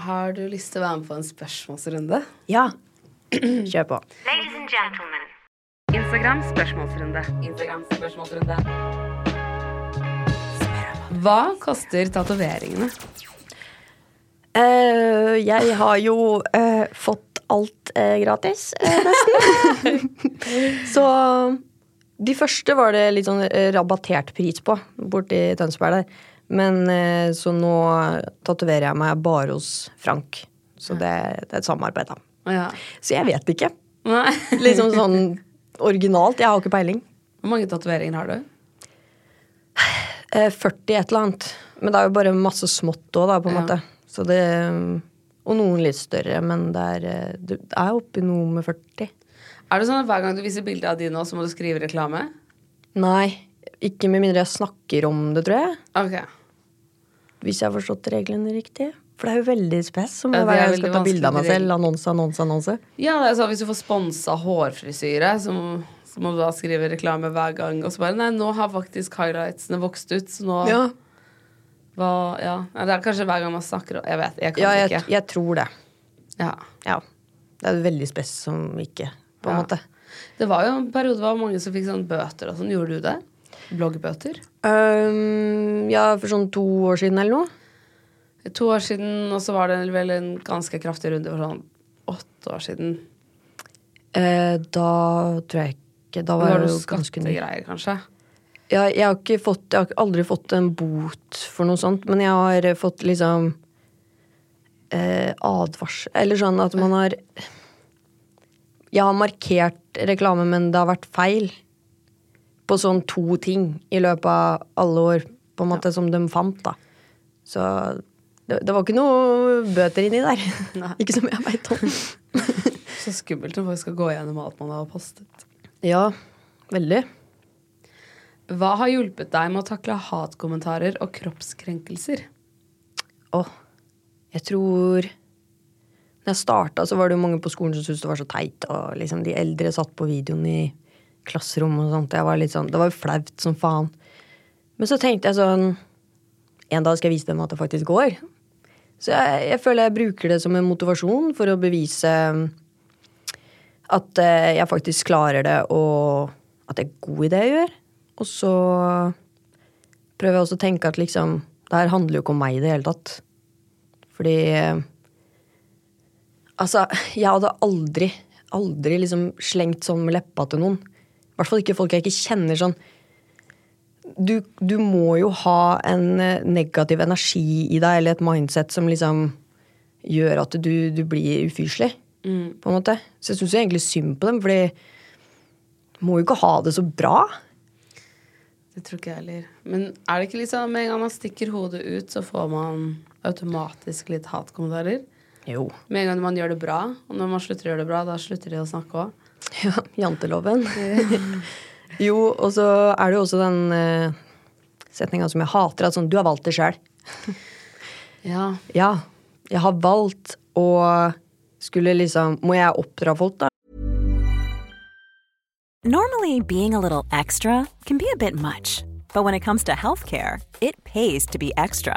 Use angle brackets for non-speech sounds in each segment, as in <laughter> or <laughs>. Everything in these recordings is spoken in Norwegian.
Har du lyst til å være med på en spørsmålsrunde? Ja. Kjør på. Ladies and gentlemen, Instagram spørsmålsrunde. Instagram spørsmålsrunde. Hva koster tatoveringene? Uh, jeg har jo uh, fått alt uh, gratis, nesten. <laughs> så de første var det litt sånn rabattert pris på borti Tønsberg der. Men eh, så nå tatoverer jeg meg bare hos Frank. Så det, det er et samarbeid, da. Ja. Så jeg vet ikke. <laughs> Liksom sånn originalt. Jeg har ikke peiling. Hvor mange tatoveringer har du? Eh, 40 et eller annet. Men det er jo bare masse smått òg, da, på en Ja. måte. Så det Og noen litt større, men det er, eh, det er oppi noe med 40. Er det sånn at hver gang du viser bilde av de nå, så må du skrive reklame? Nei, ikke med mindre jeg snakker om det, tror jeg. Ok. Hvis jeg har forstått reglene riktig. For det er jo veldig spes. Som Ja, hver gang jeg skal ta bilde av meg selv. Annonse, annonse, annonse. Ja, sånn hvis du får sponsa hårfrisyre, så, så må du da skrive reklame hver gang. Og så bare Nei, nå har faktisk highlightsene vokst ut, så nå Ja, hva, ja. Det er kanskje hver gang man snakker om Jeg vet, jeg kan ja jeg, ikke. jeg tror det. Ja. Ja. Det er veldig spes som ikke, på en måte. Det var jo en periode hvor mange som fikk sånn bøter og sånn. Gjorde du det? Bloggbøter? Um, ja, for sånn to år siden eller noe. To år siden, og så var det vel en ganske kraftig runde for sånn åtte år siden. Eh, da tror jeg ikke Da var var det jo ganske ny. Greier, kanskje. Ja, jeg har ikke fått Jeg har aldri fått en bot for noe sånt, men jeg har eh, fått liksom eh, advarsel Eller sånn at man har Jeg har markert reklame, men det har vært feil. På sånn to ting i løpet av alle år, på en måte, som de fant, da. Så det, det var ikke noe bøter inni der. <laughs> Ikke som jeg veit om. <laughs> Så skummelt når folk skal gå gjennom alt man har postet. ja, veldig. Hva har hjulpet deg med å takle hatkommentarer og kroppskrenkelser? Åh, jeg tror Når jeg starta, så var det jo mange på skolen som syntes det var så teit. Og liksom de eldre satt på videoen i klasserommet og sånt. Jeg var litt sånn, det var jo flaut som faen. Men så tenkte jeg sånn En dag skal jeg vise dem at det faktisk går. Så jeg, jeg føler jeg bruker det som en motivasjon for å bevise at eh, jeg faktisk klarer det, og at det er god i det jeg gjør. Og så prøver jeg også å tenke at liksom Det her handler jo ikke om meg i det hele tatt. Fordi Altså, jeg hadde aldri, aldri liksom slengt sånn med leppa til noen. I hvert fall ikke folk jeg ikke kjenner sånn. Du, du må jo ha en eh, negativ energi i deg, eller et mindset som liksom gjør at du, du blir ufyselig. På en måte. Så jeg syns egentlig synd på dem, for de må jo ikke ha det så bra. Det tror ikke jeg heller. Men er det ikke liksom med en gang man stikker hodet ut, så får man automatisk litt hatkommentarer? Jo. Med en gang man gjør det bra, og når man slutter å gjøre det bra, da slutter de å snakke òg. Ja, <laughs> janteloven. <laughs> jo, og så er det jo også den uh, setninga som jeg hater, at sånn Du har valgt det sjøl. <laughs> Ja. Ja, jeg har valgt å skulle liksom Må jeg oppdra folk, da? Normally, being a little extra can be a bit much, but when it comes to healthcare, it pays to be extra.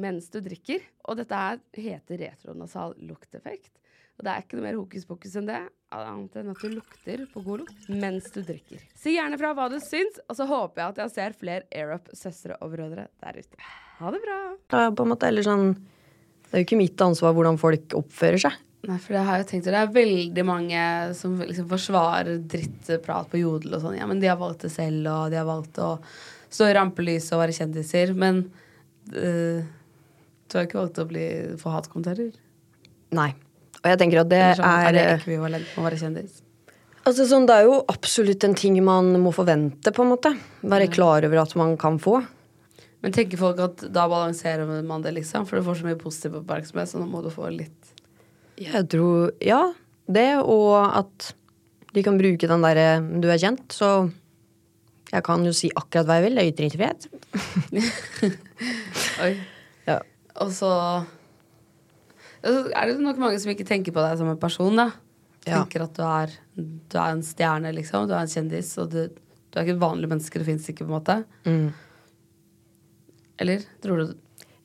mens du drikker. Og dette her heter retronasal lukteffekt. Og det er ikke noe mer hokus pokus enn det, annet enn at du lukter på god lukt mens du drikker. Si gjerne fra hva du syns, og så håper jeg at jeg ser flere AirUp-søstre og brødre der ute. Ha det bra. Det er på en måte, eller sånn Det er jo ikke mitt ansvar hvordan folk oppfører seg. Nei, for det har jeg tenkt, det er veldig mange som liksom forsvarer drittprat på Jodel og sånn. Ja, men de har valgt det selv, og de har valgt å stå i rampelyset og være kjendiser. Men øh, du har ikke valgt å bli, få hatkommentarer? Nei. Og jeg tenker at det er sånn, er, det ekvivalent med å være kjendis? altså sånn, Det er jo absolutt en ting man må forvente, på en måte. Være klar over at man kan få. Men tenker folk at da balanserer man det, liksom? For du får så mye positiv oppmerksomhet, så nå må du få litt Jeg tror Ja, det, og at de kan bruke den derre Du er kjent, så jeg kan jo si akkurat hva jeg vil. Jeg yter ikke ytringsfrihet. <laughs> Oi. Ja. Og så er det nok mange som ikke tenker på deg som en person, da. Ja. Tenker at du er, du er en stjerne, liksom. Du er en kjendis. Og du, du er ikke et vanlig menneske. Det fins ikke, på en måte. Mm. Eller? Tror du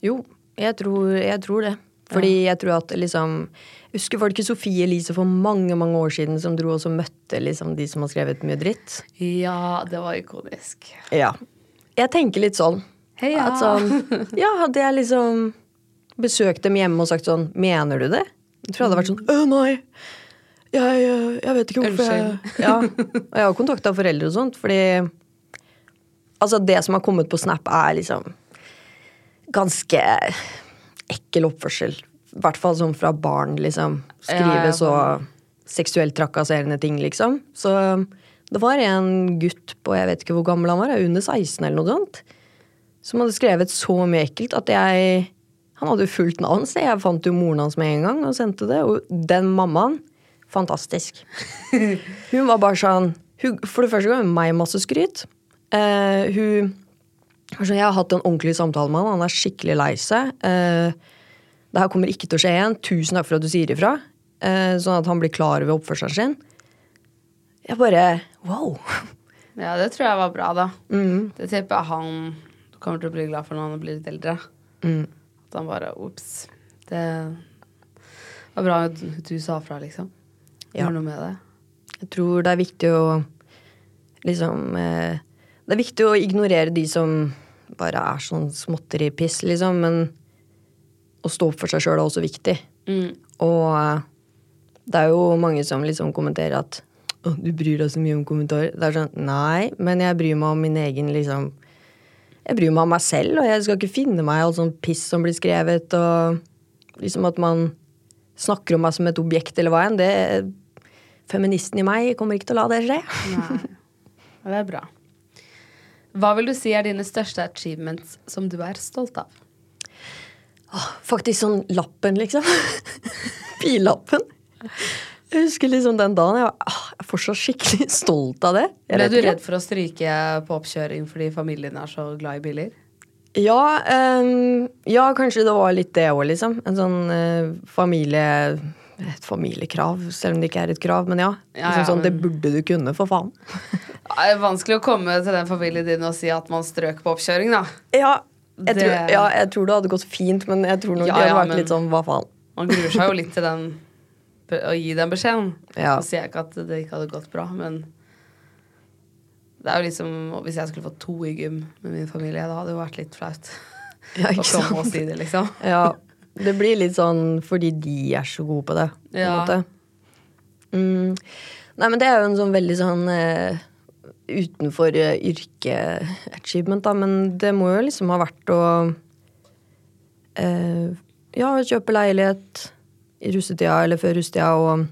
Jo, jeg tror, jeg tror det. Fordi jeg tror at liksom Jeg husker var det ikke Sofie Elise for mange mange år siden som dro og så møtte liksom de som har skrevet mye dritt? Ja, det var ikonisk. Ja. Jeg tenker litt sånn. Heia! At sånn Ja, hadde jeg liksom besøkt dem hjemme og sagt sånn Mener du det? Jeg tror jeg hadde vært sånn Å, nei. Jeg, jeg, vet ikke hvorfor jeg ja. Og jeg har kontakta foreldre og sånt, fordi Altså, det som har kommet på Snap, er liksom ganske ekkel oppførsel. I hvert fall sånn fra barn, liksom. Skrive ja, så seksuelt trakasserende ting, liksom. Så det var en gutt på jeg vet ikke hvor gammel han var, under 16 eller noe sånt, som hadde skrevet så mye ekkelt at jeg Han hadde jo fullt navn, så jeg fant jo moren hans med en gang og sendte det. Og den mammaen fantastisk. <laughs> Hun var bare sånn hun, For det første ga hun meg masse skryt. Uh, hun altså, Jeg har hatt en ordentlig samtale med han. Han er skikkelig lei seg. Uh, det her kommer ikke til å skje igjen. Tusen takk for at du sier ifra. Uh, sånn at han blir klar over oppførselen sin. Jeg bare Wow. Ja, det tror jeg var bra, da. Mm. Det tipper jeg han kommer til å bli glad for når han blir litt eldre. Mm. At han bare Ops. Det var bra at du sa fra, liksom. Ja. Gjør noe med det. Jeg tror det er viktig å liksom eh, Det er viktig å ignorere de som bare er sånn småtteripiss, liksom. Men å stå opp for seg sjøl er også viktig. Mm. Og eh, det er jo mange som liksom kommenterer at å, du bryr deg så mye om kommentarer. Det er sånn, Nei, men jeg bryr meg om min egen liksom Jeg bryr meg om meg selv, og jeg skal ikke finne meg i all sånn piss som blir skrevet, og liksom at man snakker om meg som et objekt eller hva enn. Det Feministen i meg kommer ikke til å la det skje. Nei. Det er bra. Hva vil du si er dine største achievements som du er stolt av? Faktisk sånn lappen, liksom. <laughs> Billappen. Jeg husker liksom den dagen. Jeg, var, ah, jeg er fortsatt skikkelig <laughs> stolt av det. Jeg Ble du redd for å stryke på oppkjøring fordi familien er så glad i biler? Ja, ehm, ja, kanskje det var litt det òg, liksom. En sånn eh, familie... Et familiekrav, selv om det ikke er et krav. Men ja. Ja, liksom ja, sånn, men- Det burde du kunne, for faen. <laughs> Det er vanskelig å komme til den familien din og si at man strøk på oppkjøring, da. Ja, jeg, Det- tror, ja, jeg tror det hadde gått fint, men jeg tror nok Ja, det hadde vært men- litt sånn hva faen. Man gruer seg jo litt til den å gi den beskjeden. Ja. Så sier jeg ikke at det ikke hadde gått bra, men det er jo liksom Hvis jeg skulle fått to i gym med min familie, da hadde det jo vært litt flaut. <laughs> Ja, Å ikke komme og sant? si det, liksom. Ja, det blir litt sånn fordi de er så gode på det. På en Ja. måte. Mm. Nei, men det er jo en sånn veldig sånn uh, utenfor uh, yrkeachievement, da, men det må jo liksom ha vært å uh, Ja, kjøpe leilighet russetida eller før russetida, og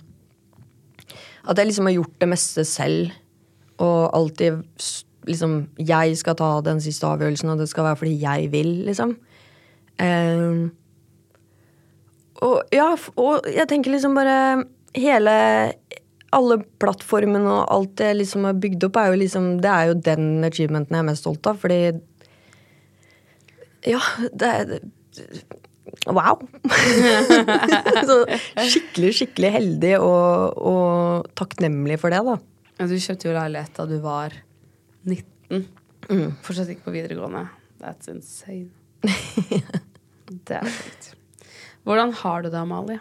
at jeg liksom har gjort det meste selv, og alltid liksom Jeg skal ta den siste avgjørelsen, og det skal være fordi jeg vil, liksom. Um, og ja, og jeg tenker liksom bare Hele Alle plattformene og alt det liksom har bygd opp, er jo liksom Det er jo den achievementen jeg er mest stolt av, fordi Ja, det er Wow! <laughs> Så skikkelig, skikkelig heldig og, og, takknemlig for det, da. Ja, du kjøpte jo leilighet da du var 19. Mm. Fortsatt ikke på videregående. That's insane. <laughs> det er sjukt. Hvordan har du det, Amalie?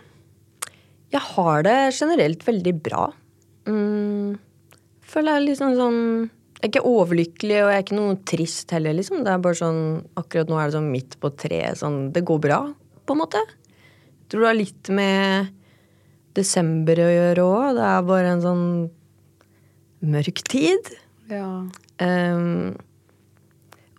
Jeg har det generelt veldig bra. Mm, føler jeg liksom sånn Jeg er ikke overlykkelig, og jeg er ikke noe trist heller, liksom. Det er bare sånn Akkurat nå er det sånn midt på treet. Sånn Det går bra, på en måte. Jeg tror det har litt med desember å gjøre òg. Det er bare en sånn mørk tid. Ja. Um,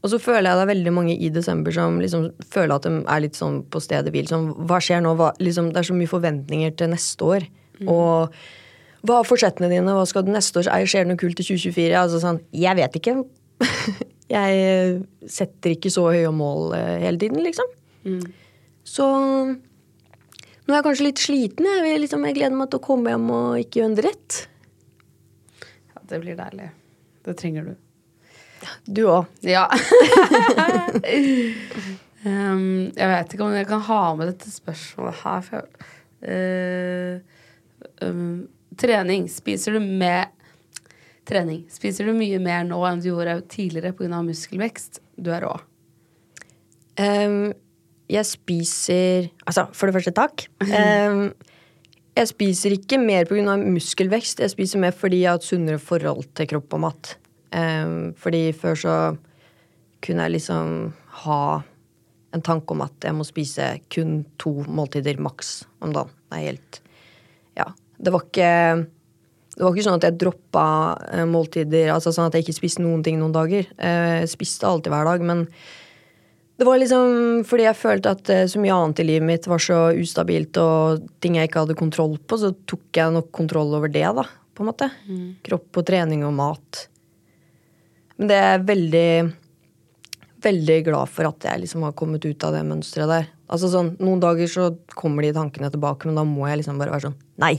og så føler jeg det er veldig mange i desember som liksom føler at de er litt sånn på stedet hvil. Sånn, hva skjer nå? Hva, liksom, det er så mye forventninger til neste år. Mm. Og hva er forsettene dine? Hva skal du neste år? Skjer det noe kult i 2024? Altså sånn, jeg vet ikke. <laughs> jeg setter ikke så høye mål eh, hele tiden, liksom. Mm. Så nå er jeg kanskje litt sliten. Jeg, vil, liksom, jeg gleder meg til å komme hjem og ikke gjøre en dritt. Ja, det blir deilig. Det trenger du. Du òg. Ja. <laughs> um, jeg vet ikke om jeg kan ha med dette spørsmålet her. For, uh, um, trening. Spiser du med trening? Spiser du mye mer nå enn du gjorde tidligere pga. muskelvekst? Du er rå. Um, jeg spiser Altså, for det første, takk. Um, jeg spiser ikke mer pga. muskelvekst. Jeg spiser mer fordi jeg har et sunnere forhold til kropp og mat. Um, fordi før så kunne jeg liksom ha en tanke om at jeg må spise kun to måltider maks om dagen. Det er helt Ja. Det var ikke det var ikke sånn at jeg droppa uh, måltider, altså sånn at jeg ikke spiste noen ting noen dager. Uh, jeg spiste alltid hver dag, men det var liksom fordi jeg følte at uh, så mye annet i livet mitt var så ustabilt, og ting jeg ikke hadde kontroll på, så tok jeg nok kontroll over det, da, på en måte. Mm. Kropp og trening og mat. Men det er jeg veldig veldig glad for at jeg liksom har kommet ut av det mønsteret der. Altså sånn, Noen dager så kommer de tankene tilbake, men da må jeg liksom bare være sånn Nei!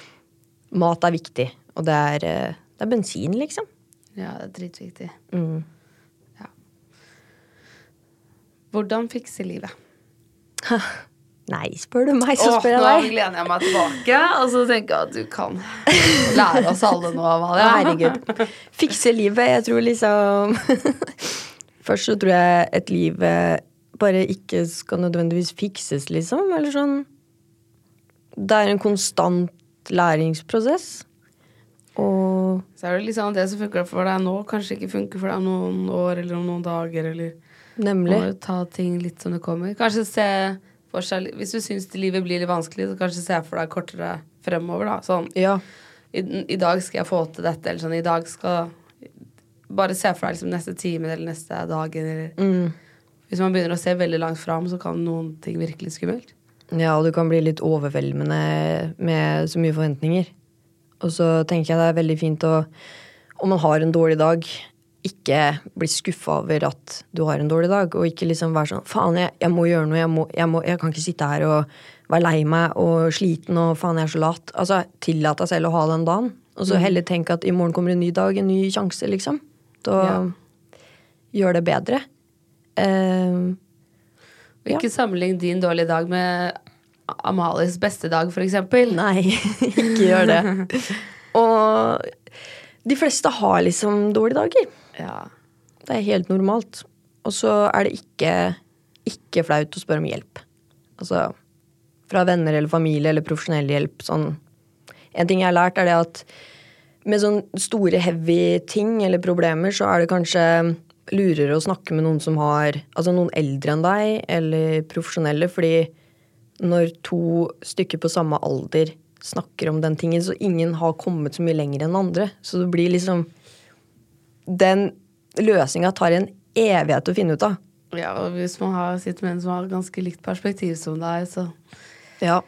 <laughs> Mat er viktig. Og det er, eh, det er bensin, liksom. Ja, det er dritviktig. Mm. Hvordan fikse livet? <laughs> Nei, spør du meg, så spør jeg deg. Nå lener jeg meg tilbake og så tenker jeg at du kan lære oss alle noe, av det. Herregud. Fikse livet. Jeg tror liksom <laughs> Først så tror jeg et liv eh, bare ikke skal nødvendigvis fikses, liksom. Eller sånn Det er en konstant læringsprosess. Og Så er det liksom det som funker for deg nå, kanskje ikke funker for deg om noen år eller om noen dager. Eller Nemlig. Og ta ting litt som det kommer. Kanskje se for seg Hvis du syns livet blir litt vanskelig, så kanskje se for deg kortere fremover, da. Sånn ja. i, i, dag skal jeg få til dette, eller sånn i dag skal Bare se for deg liksom neste time eller neste dagen, eller mm. Hvis man begynner å se veldig langt fram, så kan noen ting virke litt skummelt. Ja, og du kan bli litt overveldende med så mye forventninger. Og så tenker jeg det er veldig fint å Om man har en dårlig dag, ikke bli skuffa over at du har en dårlig dag, og ikke liksom være sånn Faen, jeg, jeg må gjøre noe. Jeg, må, jeg, må, jeg, kan ikke sitte her og være lei meg og sliten og faen, jeg er så lat. Altså, tillat deg selv å ha den dagen. Og så Mm. heller tenke at i morgen kommer en ny dag, en ny sjanse, liksom. Da Ja. gjør det bedre. Uh, ja. ikke sammenlign din dårlige dag med Amalies beste dag, eksempel. Nei, <laughs> ikke gjør det. <laughs> Og de fleste har liksom dårlige dager. Ja. Det er helt normalt. Og så er det ikke, ikke flaut å spørre om hjelp. Altså fra venner eller familie eller profesjonell hjelp. Sånn. En ting jeg har lært, er det at med sånne store, heavy ting eller problemer, så er det kanskje lurere å snakke med noen som har Altså noen eldre enn deg, eller profesjonelle, fordi når to stykker på samme alder snakker om den tingen, så ingen har kommet så mye lenger enn andre. Så det blir liksom den løsninga tar en evighet å finne ut av. Ja, og hvis man har, sitter med en som har ganske likt perspektiv som deg, så Ja.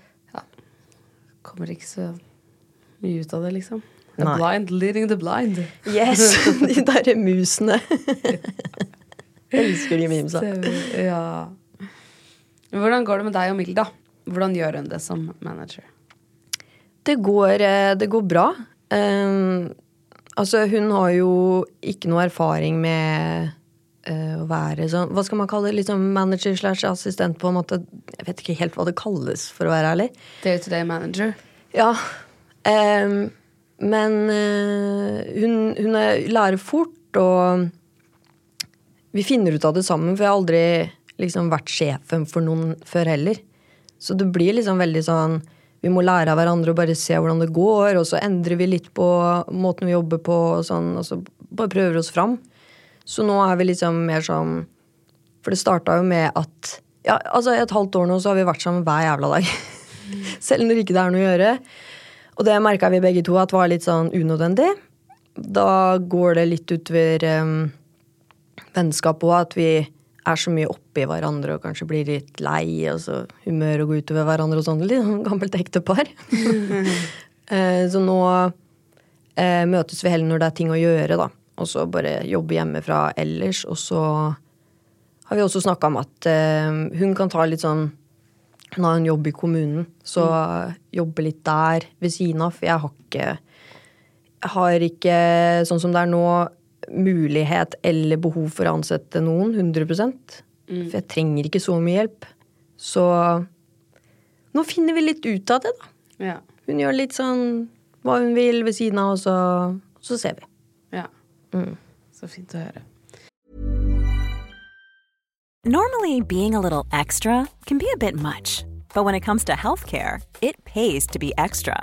kommer ikke så mye ut av det, liksom. The Nei. blind leading the blind. Yes! <laughs> De derre musene. Elsker de memesa. Ja. Hvordan går det med deg og Milda? Hvordan gjør hun det som manager? Det går, eh, det går bra. Um, altså, hun har jo ikke noe erfaring med uh, å være sånn Hva skal man kalle det? Liksom manager slash assistent, på en måte. Jeg vet ikke helt hva det kalles, for å være ærlig. Day to day manager. Ja. Um, men uh, hun, hun er, lærer fort, og vi finner ut av det sammen, for jeg har aldri liksom vært sjefen for noen før heller. Så det blir liksom veldig sånn Vi må lære av hverandre og bare se hvordan det går, og så endrer vi litt på måten vi jobber på, og sånn, og så bare prøver oss fram. Så nå er vi liksom mer sånn For det starta jo med at ja, altså Et halvt år nå så har vi vært sammen hver jævla dag. <laughs> Selv når ikke det er noe å gjøre. Og det merka vi begge to at var litt sånn unødvendig. Da går det litt utover um, vennskapet òg, at vi er så mye oppi hverandre og kanskje blir litt lei, og så humøret går utover hverandre og sånn. Litt sånn gammelt ektepar. <laughs> Eh, så nå eh, møtes vi heller når det er ting å gjøre, da. Og så bare jobbe hjemmefra ellers. Og så har vi også snakka om at eh, hun kan ta litt sånn Hun har en jobb i kommunen, så jobbe litt der ved siden av. For jeg har ikke har ikke, sånn som det er nå, mulighet eller behov for å ansette noen 100% For jeg trenger ikke så mye hjelp. Så nå finner vi litt ut av det, da. Ja. Hun gjør litt sånn hva hun vil ved siden av, og så, så ser vi. ja. Så fint å høre. Normally, being a little extra can be a bit much, but when it comes to healthcare, it pays to be extra.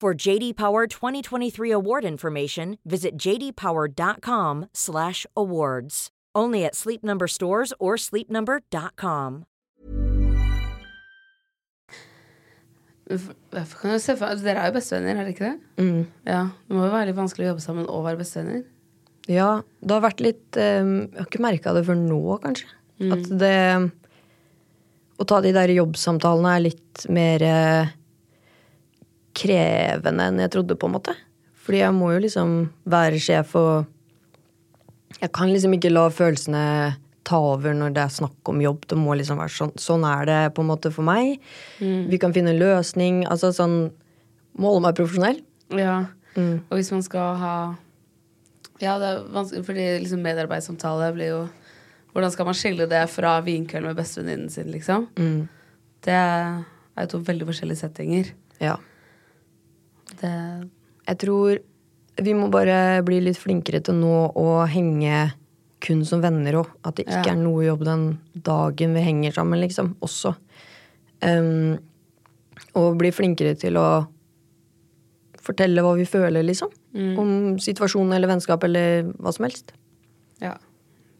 For JD Power 2023 award information, visit jdpower.com/awards. Only at Sleep Number stores or sleepnumber.com. F- kan du se for Dere er jo bestevenner, er det ikke det? Ja, Det må jo være litt vanskelig å jobbe sammen og være bestevenner. Ja, det har vært litt um, Jeg har ikke merka det før nå, kanskje. At det Å ta de der jobbsamtalene er litt mer eh, krevende enn jeg trodde, på en måte. Fordi jeg må jo liksom være sjef, og jeg kan liksom ikke la følelsene ta over når det er snakk om jobb. Det må liksom være sånn. Sånn er det på en måte for meg. Vi kan finne en løsning. Altså sånn Måle meg profesjonell. Ja. Og hvis man skal ha Ja, det er vanskelig, fordi liksom medarbeidssamtale blir jo Hvordan skal man skille det fra vinkveld med bestevenninnen sin, liksom? Det er jo to veldig forskjellige settinger. Ja. Det Jeg tror vi må bare bli litt flinkere til nå å henge kun som venner òg. At det ikke Ja. er noe jobb den dagen vi henger sammen, liksom. Også. Um, og bli flinkere til å fortelle hva vi føler, liksom. Om situasjonen eller vennskap eller hva som helst. Ja.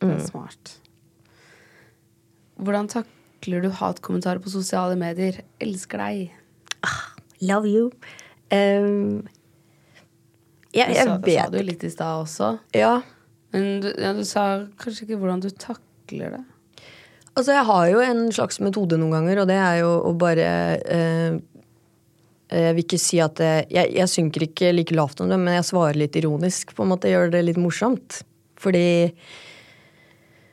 Det er smart. Hvordan takler du hatkommentarer på sosiale medier? Elsker deg. Love you. Um, jeg, jeg sa, vet sa du litt i stad også. Ja. Men du, ja, du sa kanskje ikke hvordan du takler det. Altså, jeg har jo en slags metode noen ganger, og det er jo å bare eh, Jeg vil ikke si at det, jeg, jeg synker ikke like lavt om det, men jeg svarer litt ironisk. på en måte, Gjør det litt morsomt. Fordi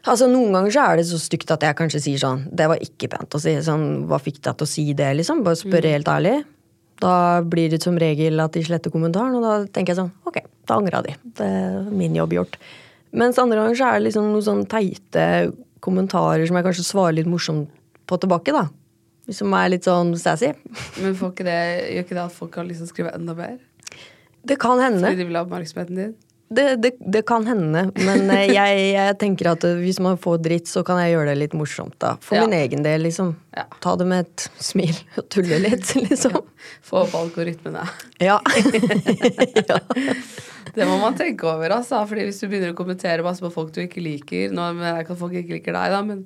Altså, Noen ganger så er det så stygt at jeg kanskje sier sånn Det var ikke pent å si. sånn, Hva fikk deg til å si det, liksom? Bare spørre helt ærlig. Da blir det som regel at de sletter kommentaren, og da tenker jeg sånn Ok, da angra de. Det er min jobb gjort. Mens andre ganger så er det liksom noen sånn teite kommentarer som jeg kanskje svarer litt morsomt på tilbake, da. Som er litt sånn sassy. Men får ikke det, gjør ikke det at folk til å skrive enda mer? Det kan hende. Fordi de vil ha oppmerksomheten din? Det, det, det kan hende. Men eh, <laughs> jeg, jeg tenker at eh, hvis man får dritt, så kan jeg gjøre det litt morsomt, da. For Ja. min egen del, liksom. Ja. Ta det med et smil og tulle litt, <laughs> liksom. Få opp algoritmene. <laughs> Ja. ja. Det må man tenke over, altså. Fordi hvis du begynner å kommentere masse på folk du ikke liker Nå at folk ikke liker deg, da, men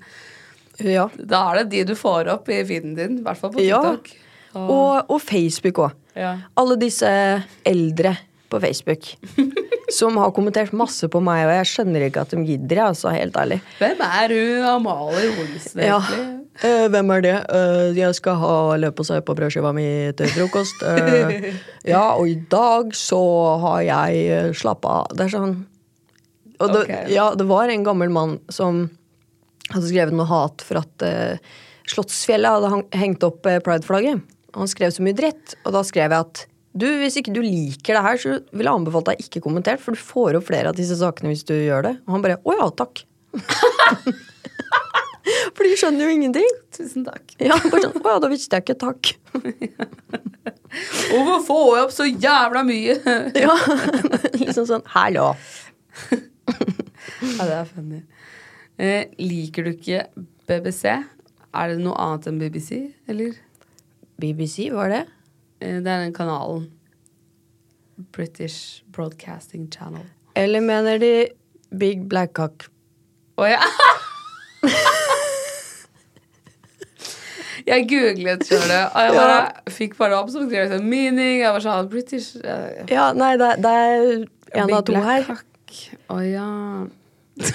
ja. da er det de du får opp i feeden din. I hvert fall på Ja. TikTok. Og, og Facebook òg. Ja. Alle disse eldre på Facebook som har kommentert masse på meg, og jeg skjønner ikke at de gidder, jeg, altså, helt ærlig. Hvem er hun Amalie Olsen, Ja. egentlig? Eh, hvem er det? Eh, jeg skal ha leverpostei på brødskiva mi til frokost. Eh, <laughs> ja, og i dag så har jeg slappa av. Det er sånn og det, okay. Ja, det var en gammel mann som hadde skrevet noe hat for at Slottsfjellet hadde hengt opp prideflagget. Han skrev så mye dritt, og da skrev jeg at du, hvis ikke du liker det her, så vil jeg anbefale deg ikke kommentert, for du får opp flere av disse sakene hvis du gjør det. Og han bare å ja, takk. <laughs> for de skjønner jo ingenting. Tusen takk. Ja, bare sånn, Å ja, da visste jeg ikke. Takk. Hvorfor får jeg opp så jævla mye? <laughs> Ja, liksom sånn Hallo. ja, det er funny. Eh, liker du ikke BBC? Er det noe annet enn BBC, eller? BBC, var det? Eh, det er den kanalen. British Broadcasting Channel. Eller mener de Big Black Cock? Å ja! Jeg googlet, skjønner du. Og jeg bare fikk bare opp som skrev sånn meaning. Jeg var sånn British eh, Ja, nei, det, det er en Big av to Black her. Cock. Å ja. <laughs>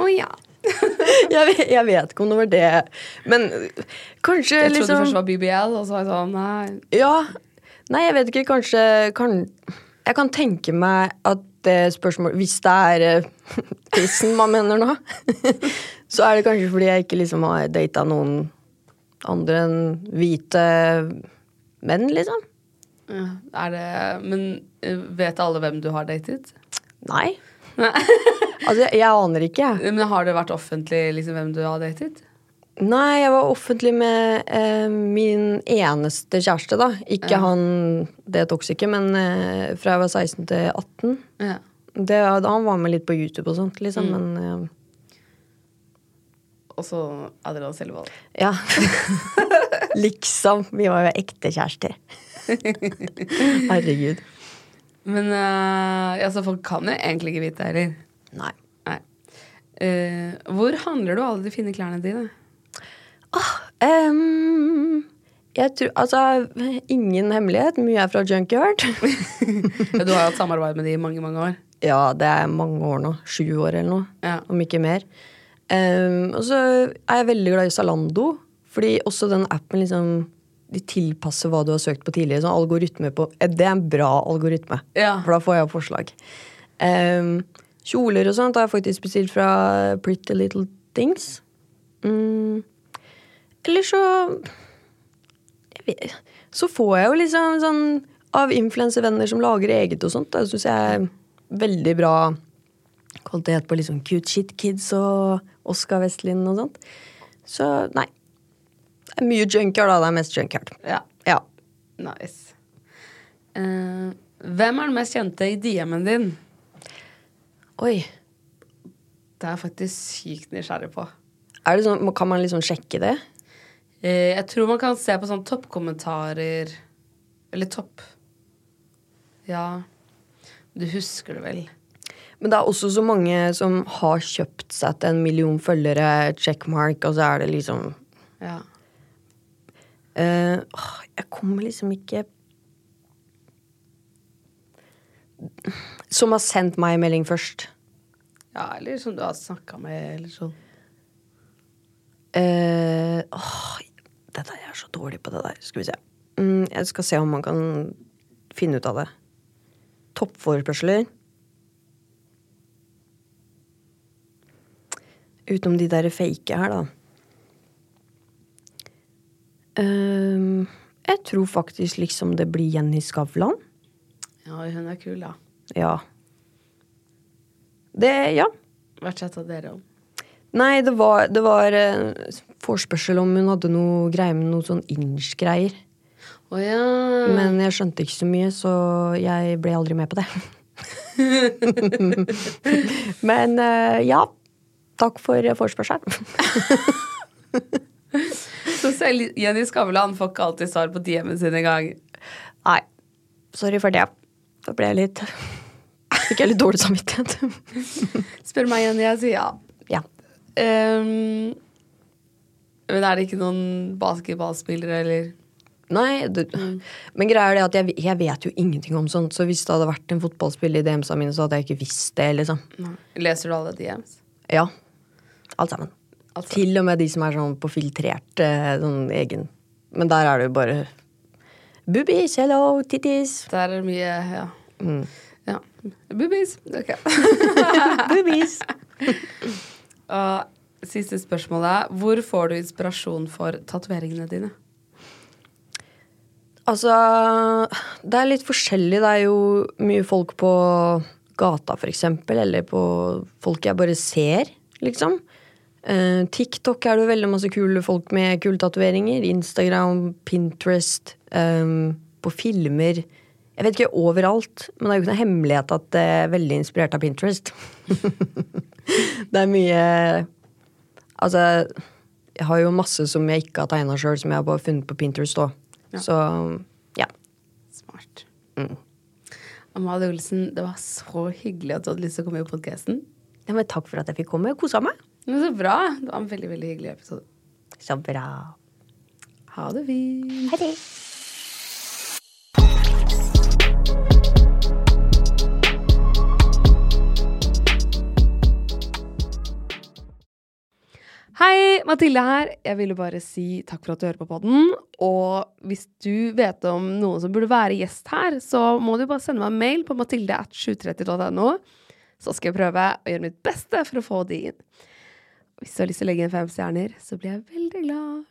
Å ja. <laughs> Jeg vet, jeg vet ikke om det var det. Men kanskje Jeg trodde liksom først det var BBL, og så var jeg sånn nei. Ja. Nei, jeg vet ikke. Kanskje kan, Jeg kan tenke meg at det spørsmålet Hvis det er uh, <laughs> tissen man mener nå, <laughs> så er det kanskje fordi jeg ikke liksom har data noen andre enn hvite menn, liksom. Ja, Er det Men eh, vet alle hvem du har datet? Nei. Altså, jeg, aner ikke. Men har det vært offentlig liksom, hvem du har datet? Nei, jeg var offentlig med eh, min eneste kjæreste, da. Ikke han det toksike, men eh, fra jeg var 16 til 18. Ja. Det, han var med litt på YouTube og sånt, liksom, men eh, Og så Adrian Selvold. Ja. <laughs> liksom. Vi var jo ekte kjærester. <laughs> Herregud. Men uh, altså, folk kan jo egentlig ikke vite det heller. Nei. Nei. Eh, hvor handler du alle de fine klærne dine? Em, jeg tror Altså, ingen hemmelighet. Mye er fra Junkyard. <laughs> Du har hatt samarbeid med de i mange, mange år. ja, det er mange år nå. Sju år eller noe. Ja. Om ikke mer. Um, og så er jeg veldig glad i Zalando. Fordi også den appen liksom De tilpasser hva du har søkt på tidligere. Sånn algoritme på eh, Det er en bra algoritme. Ja. For da får jeg opp forslag. Em, kjoler og sånt har jeg faktisk bestilt fra Pretty Little Things. Mm. Eller så vet, Så får jeg jo liksom sånn av influensevenner som lager eget og sånt. Det syns jeg er veldig bra kvalitet på liksom Cute Shit Kids og Oskar Westlin og sånt. Så nei. Det er mye junkyard, da. Det er mest junkyard. Ja. Ja. Nice. Uh, hvem er den mest kjente i DM-en din? Oi. Det er jeg faktisk sykt nysgjerrig på. Er det sånn, kan man liksom sjekke det? Eh, jeg tror man kan se på sånn toppkommentarer Eller topp Ja Du husker det vel? Men det er også så mange som har kjøpt seg til en million følgere, checkmark, og så er det liksom Ja. eh, åh, Jeg kommer liksom ikke Som har sendt meg en melding først. ja, eller som du har snakka med, eller sånn. Uh, åh, det der, jeg er så dårlig på det der. Skal vi se. Mm, jeg skal se om man kan finne ut av det. Toppforespørsler. Utenom de der fake her, da. Uh, jeg tror faktisk liksom det blir Jenny Skavlan. Ja, hun er kul, da. Ja. Det Ja. Hva chatta dere om? Nei, det var, det var eh, forspørsel om hun hadde noe greier med noe sånn inch-greier. Å ja. Men jeg skjønte ikke så mye, så jeg ble aldri med på det. <laughs> Men eh, ja. Takk for forspørselen. <laughs> Så selv Jenny Skavlan får ikke alltid svar på DM-en sin engang. Nei. Sorry for det. Da ble jeg litt Fikk jeg litt dårlig samvittighet. <laughs> Spør meg igjen, jeg sier ja. ja. Um, men er det ikke noen basketballspillere, eller? Nei, du, men greia er det at jeg, jeg vet jo ingenting om sånt, så hvis det hadde vært en fotballspiller i DM-sa mine, så hadde jeg ikke visst det, liksom. Leser du alle DMs? Ja. Alt sammen. Alt sammen. Til og med de som er sånn på filtrert eh, sånn egen Men der er det jo bare Boobies, hello, titties. Der er det mye Ja. ja. Boobies. Ok. <laughs> <laughs> Boobies. Og siste spørsmålet. Hvor får du inspirasjon for tatoveringene dine? Altså, det er litt forskjellig. Det er jo mye folk på gata, for eksempel, eller på folk jeg bare ser, liksom. Eh, TikTok er det jo veldig masse kule folk med kule tatoveringer. Instagram, Pinterest, um, på filmer. Jeg vet ikke overalt, men det er jo ikke noe hemmelighet at det er veldig inspirert av Pinterest. <laughs> det er mye Altså, jeg har jo masse som jeg ikke har tegna sjøl, som jeg har bare funnet på Pinterest òg. Så ja. Smart. Amalie Olsen, det var så hyggelig at du hadde lyst til å komme i podkasten. ja. Men takk for at jeg fikk komme. Kosa meg. Så bra. Det var en veldig veldig hyggelig episode. Så bra. Ha det fint. Ha det. Hei, Mathilde her. Jeg ville bare si takk for at du hører på podden. Og hvis du vet om noen som burde være gjest her, så må du bare sende meg en mail på mathilde.730.no. Så skal jeg prøve å gjøre mitt beste for å få de inn. Hvis du har lyst til å legge inn fem stjerner, så blir jeg veldig glad.